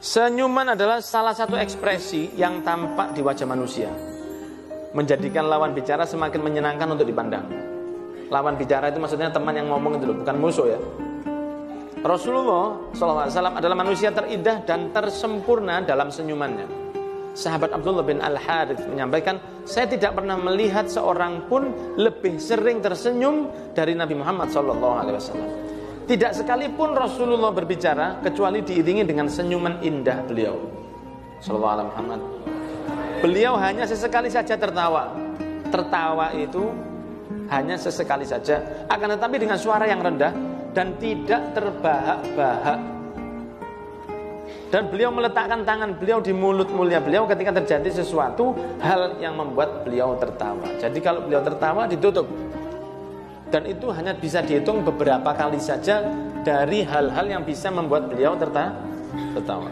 Senyuman adalah salah satu ekspresi yang tampak di wajah manusia. Menjadikan lawan bicara semakin menyenangkan untuk dipandang. Lawan bicara itu maksudnya teman yang ngomong itu bukan musuh ya. Rasulullah SAW adalah manusia terindah dan tersempurna dalam senyumannya. Sahabat Abdullah bin Al-Harith menyampaikan, saya tidak pernah melihat seorang pun lebih sering tersenyum dari Nabi Muhammad SAW. Tidak sekalipun Rasulullah berbicara kecuali diiringi dengan senyuman indah beliau. Sallallahu alaihi Muhammad. Beliau hanya sesekali saja tertawa. Tertawa itu hanya sesekali saja, akan tetapi dengan suara yang rendah dan tidak terbahak-bahak. Dan beliau meletakkan tangan beliau di mulut mulia beliau ketika terjadi sesuatu hal yang membuat beliau tertawa. Jadi kalau beliau tertawa ditutup dan itu hanya bisa dihitung beberapa kali saja dari hal-hal yang bisa membuat beliau tertawa.